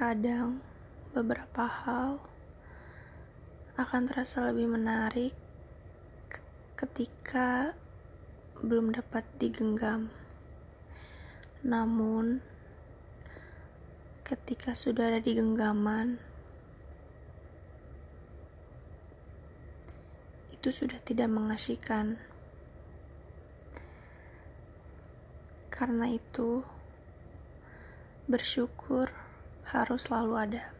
Terkadang, beberapa hal akan terasa lebih menarik ketika belum dapat digenggam. Namun, ketika sudah ada di genggaman, itu sudah tidak mengasyikan. Karena itu, bersyukur harus selalu ada.